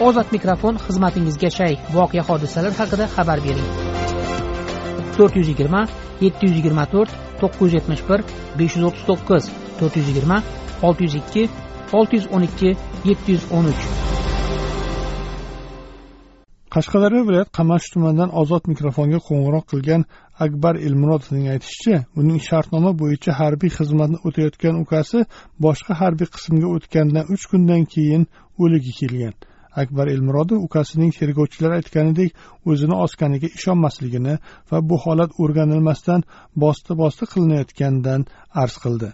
ozod mikrofon xizmatingizga shay. Voqea hodisalar haqida xabar bering. To'rt yuz yigirma yetti yuz yigirma to'rt to'qqiz yuz yetmish bir besh yuz o'ttiz to'qqiz to'rt yuz yigirma olti yuz ikki olti yuz o'n ikki yetti yuz o'n uch. Qashqadaryo viloyat qamashi tumanidan ozod mikrofonga qo'ng'iroq qilgan akbar elmurodovning aytishicha uning shartnoma bo'yicha harbiy xizmatni o'tayotgan ukasi boshqa harbiy qismga o'tgandan uch kundan keyin o'ligi kelgan. Akbar elmurodov ukasining tergovchilar aytganidek o'zini osganiga ishonmasligini va bu holat o'rganilmasdan bosti bosti qilinayotganidan arz qildi.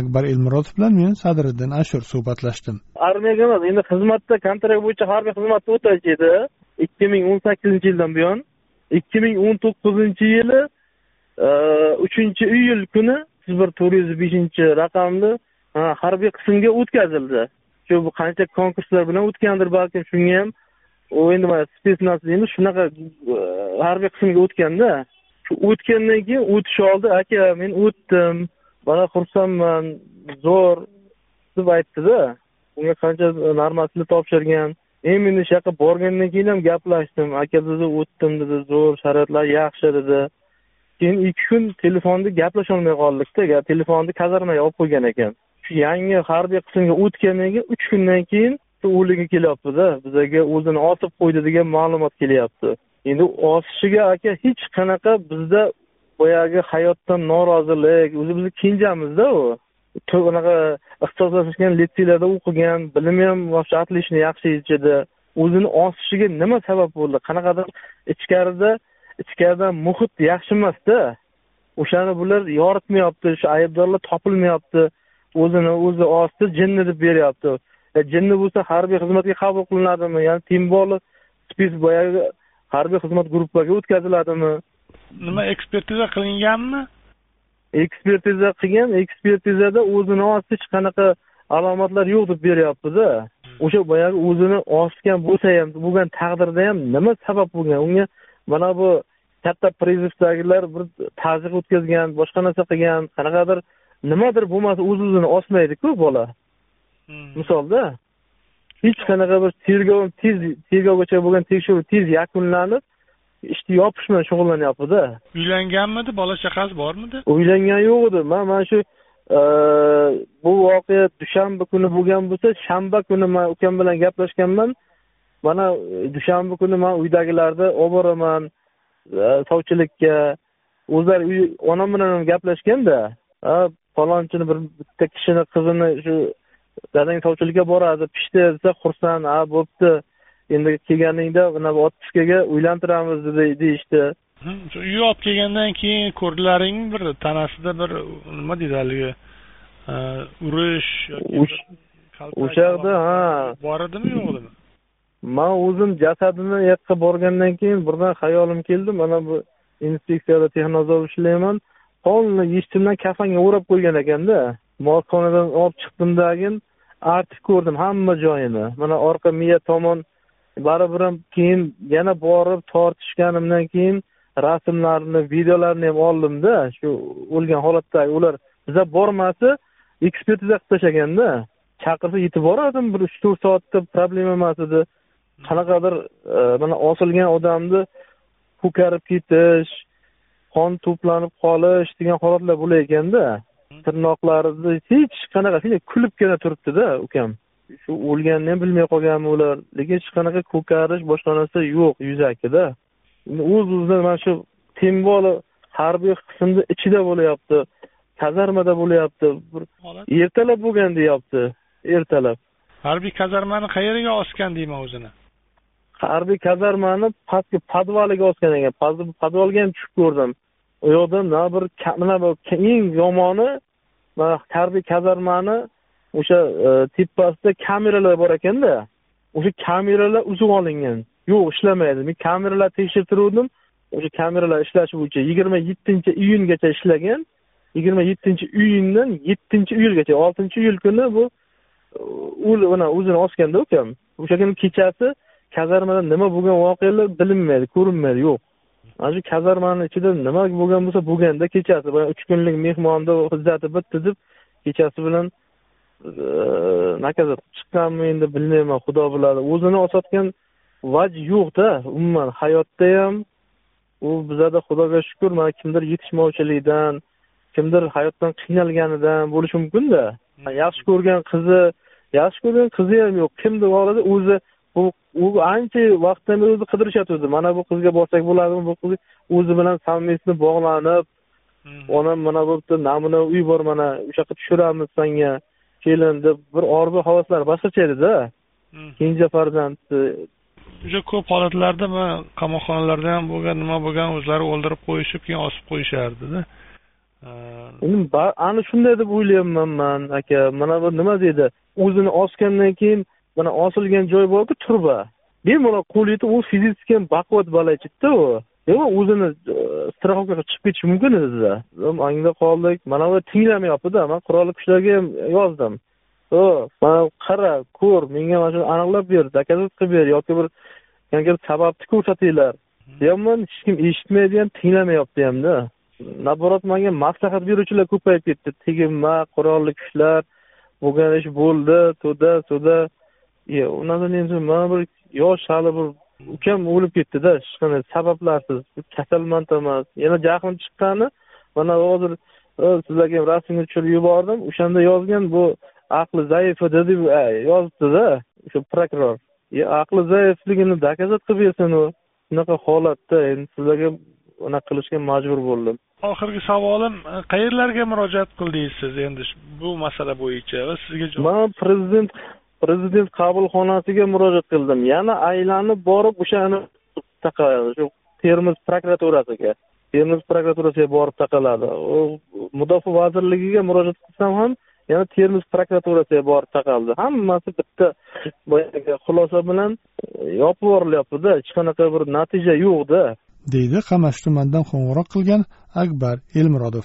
Akbar elmurodov bilan men sadriddin ashur suhbatlashdim. Armiyaga emas endi xizmatda kontrakt bo'yicha harbiy xizmatda o'taychi edi ikki ming o'n sakkizinchi yildan buyon ikki ming o'n to'qqizinchi yili e, uchinchi iyul kuni bir to'rt yuz beshinchi raqamli e, harbiy qismga o'tkazildi. Shu qancha konkurslar bilan o'tgandir balkim shunga ham u endi mana spetsnaz deymiz shunaqa e, harbiy qismga o'tganda shu o'tgandan keyin o'tish oldi aka men o'tdim mana xursandman zo'r deb aytdida unga qancha normasini topshirgan. Endi men o'sha yoqqa borgandan keyin ham gaplashdim aka dedi o'tdim dedi zo'r sharoitlar yaxshi dedi. Keyin ikki kun telefonda gaplasholmay qoldikda telefonni kazarmaga olib qo'ygan ekan. Shu yangi harbiy qismga o'tganiga keyin uch kundan keyin o'ligi kelyaptida bizaga o'zini otib qo'ydi degan ma'lumot kelyapti. Endi osishiga aka hech qanaqa bizda boyagi hayotdan norozilik o'zi bizni kenjamizda u. Anaqa ixtisoslashgan litseylarda o'qigan bilimi ham вообще отлично yaxshi ichida o'zini osishiga nima sabab bo'ldi? Qanaqadir ichkarida ichkaridan muhit yaxshi emasda o'shani bular yoritmayapti shu aybdorlar topilmayapti. O'zini o'zi osdi jinni deb beryapti. Jinni bo'lsa harbiy xizmatga qabul qilinadimi? Ya'ni более spes boyagi harbiy xizmat gruppaga o'tkaziladimi? Nima ekspertiza qilinganmi? Ekspertiza qilgan ekspertizada o'zini osti hech qanaqa alomatlar yo'q deb beryaptida. O'sha boyagi o'zini osgan bo'lsa ham bo'lgan taqdirda ham nima sabab bo'lgan? Unga mana bu katta prizivdagilar bir tazyiq o'tkazgan boshqa narsa qilgan qanaqadir nimadir bo'lmasa o'z o'zini osmaydiku bola. Hmm. misolda. Hech qanaqa bir tergov tez tergovgacha bo'lgan tekshiruv tez yakunlanib ishni yopish bilan shug'ullanyaptida. Uylanganmidi? Bola chaqasi bormidi? Uylangani yo'q edi. Man mana shu e, bu voqea dushanba kuni bo'lgan bo'lsa shanba kuni man ukam bilan gaplashganman. Mana dushanba kuni man uydagilarni olib boraman e, sovchilikka. O'zlari uy onam bilan ham gaplashganda falonchini bir bitta kishini qizini shu dadang sovchilikka boradi. Pishdi desa xursand ha bo'pti. Endi kelganingda bunaqa otpuskaga uylantiramiz deyishdi. Shu uyga olib kelgandan keyin ko'rdilaringmi bir tanasida bir nima deydi haligi urish o'sha yoqda ha. bor edimi yo'q edimi man o'zim jasadini yoqqa borgandan keyin birdan xayolim keldi. Mana bu inspeksiyada texnozor ishlayman polni eshigimdan kafanga o'rab qo'ygan ekanda molxonadan olib chiqdimdagin artib ko'rdim hamma joyini. Mana orqa miya tomon baribir ham keyin yana borib tortishganimdan keyin rasmlarni videolarini ham oldimda shu o'lgan holatdagi ular biza bormasa ekspertiza qilib tashlaganda chaqirsa yetib borardim bir uch to'rt soatda problema emas edi. Qanaqadir e, mana osilgan odamni ko'karib ketish qon to'planib qolish degan holatlar bo'lar ekanda tirnoqlarida hech qanaqa kulibgina turibdida ukam. Shu o'lganini ham bilmay qolganmi ular lekin hech qanaqa ko'karish boshqa narsa yo'q yuzakida. O'z o'zidan mana shu temboli harbiy qismni ichida bo'lyapti kazarmada bo'lyapti bir ertalab bo'lgan deyapti ertalab. Harbiy kazarmani qayeriga osgan deyman o'zini. Harbiy kazarmani pastki podvaliga osgan ekan podvalga ham tushib ko'rdim u yoqda na bir mana bu eng yomoni mana harbiy kazarmani o'sha e, tepasida kameralar bor ekanda o'sha kameralar uzib olingan. Yo'q ishlamaydi. Men kameralarni tekshirtiruvdim. O'sha kameralar ishlashi bo'yicha yigirma yettinchi iyungacha ishlagan. Yigirma yettinchi iyundan yettinchi iyulgacha oltinchi iyul kuni bu mana o'zini osganda ukam. O'sha kuni kechasi kazarmada nima bo'lgan voqealar bilinmaydi ko'rinmaydi. Yo'q. Mana shu kazarmani ichida nima bo'lgan bo'lsa bo'lganda kechasi uch kunlik mehmonni izzati bitdi deb kechasi bilan nakazat chiqqanmi endi bilmayman xudo biladi. O'zini osayotgan vaj yo'qda umuman. Hayotda ham u bizada xudoga shukur mana kimdir yetishmovchilikdan kimdir hayotdan qiynalganidan bo'lishi mumkinda. Yaxshi ko'rgan qizi yaxshi ko'rgan qizi ham yo'q. Kimdir boradi o'zi bu u ancha vaqtdan beri o'zi qidirishayotgandi. Mana bu qizga borsak bo'ladimi? Bu qiz o'zi bilan совместно bog'lanib onam mana bu yerda namuna uy bor mana o'sha yoqqa tushiramiz sanga kelin deb bir orzu havaslar boshqacha edida. Kenja farzandi juda ko'p holatlarda man qamoqxonalarda ham bo'lgan nima bo'lgan o'zlari o'ldirib qo'yishib keyin osib qo'yishardida. Endi ana shunday deb o'ylayapman man aka. Mana bu nima deydi? O'zini osgandan keyin mana osilgan joy borku turba. Bemalol qo'l yetib u fiziически ham baquvvat bola echidida u o'zini страховкаga chiqib ketishi mumkin edida. Angda qoldik. Mana bu tinglamayaptida. Man qurolli kuchlarga ham yozdim. O mana qara ko'r menga mana shuni aniqlab ber доказать qilib ber yoki bir sababni ko'rsatinglar. Deyapman hech kim eshitmaydi ham tinglamayapti hamda. Наоборот manga maslahat beruvchilar ko'payib ketdi. Tegma qurolli kuchlar bo'lgan ish bo'ldi to'da so'da undan endi mana bir yosh hali bir ukam o'lib ketdida hech qanday sabablarsiz? Kasalmand emas yana jahlim chiqqani mana hozir sizlarga ham rasmini tushirib yubordim. O'shanda yozgan bu aqli zaif edi deb yozibdida o'sha prokuror. Aqli zaifligini доказать qilib bersin u. Shunaqa holatda endi sizlarga unaqa qilishga majbur bo'ldim. Oxirgi savolim qayerlarga murojaat qildingiz siz endi bu masala bo'yicha? Va sizga man prezident prezident qabulxonasiga murojaat qildim. Yana aylanib borib o'shani shu termiz prokuraturasiga termiz prokuraturasiga borib taqaladi. U mudofaa vazirligiga murojaat qilsam ham yana termiz prokuraturasiga borib taqaldi. Hammasi bitta boyagi xulosa bilan e, yopib yuborilyaptida hech qanaqa bir natija yo'qda. Deydi qamash tumanidan qo'ng'iroq qilgan akbar elmurodov